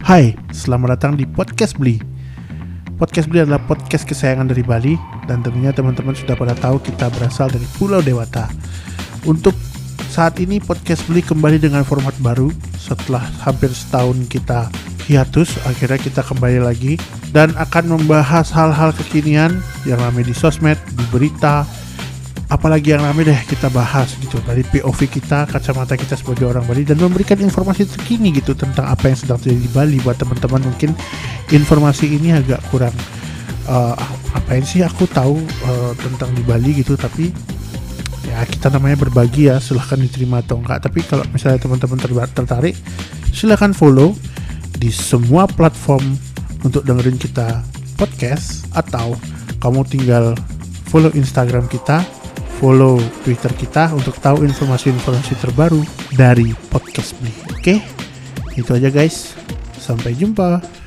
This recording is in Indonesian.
Hai, selamat datang di Podcast Beli. Podcast Beli adalah podcast kesayangan dari Bali dan tentunya teman-teman sudah pada tahu kita berasal dari Pulau Dewata. Untuk saat ini Podcast Beli kembali dengan format baru setelah hampir setahun kita hiatus, akhirnya kita kembali lagi dan akan membahas hal-hal kekinian yang ramai di sosmed, di berita, apalagi yang ramai deh kita bahas gitu. Dari POV kita, kacamata kita sebagai orang Bali dan memberikan informasi terkini gitu tentang apa yang sedang terjadi di Bali. Buat teman-teman mungkin informasi ini agak kurang uh, apain sih aku tahu uh, tentang di Bali gitu. Tapi ya kita namanya berbagi ya silahkan diterima atau enggak. Tapi kalau misalnya teman-teman tertarik silahkan follow di semua platform untuk dengerin kita podcast atau kamu tinggal follow Instagram kita follow Twitter kita untuk tahu informasi-informasi terbaru dari podcast Bli. Oke, itu aja guys. Sampai jumpa.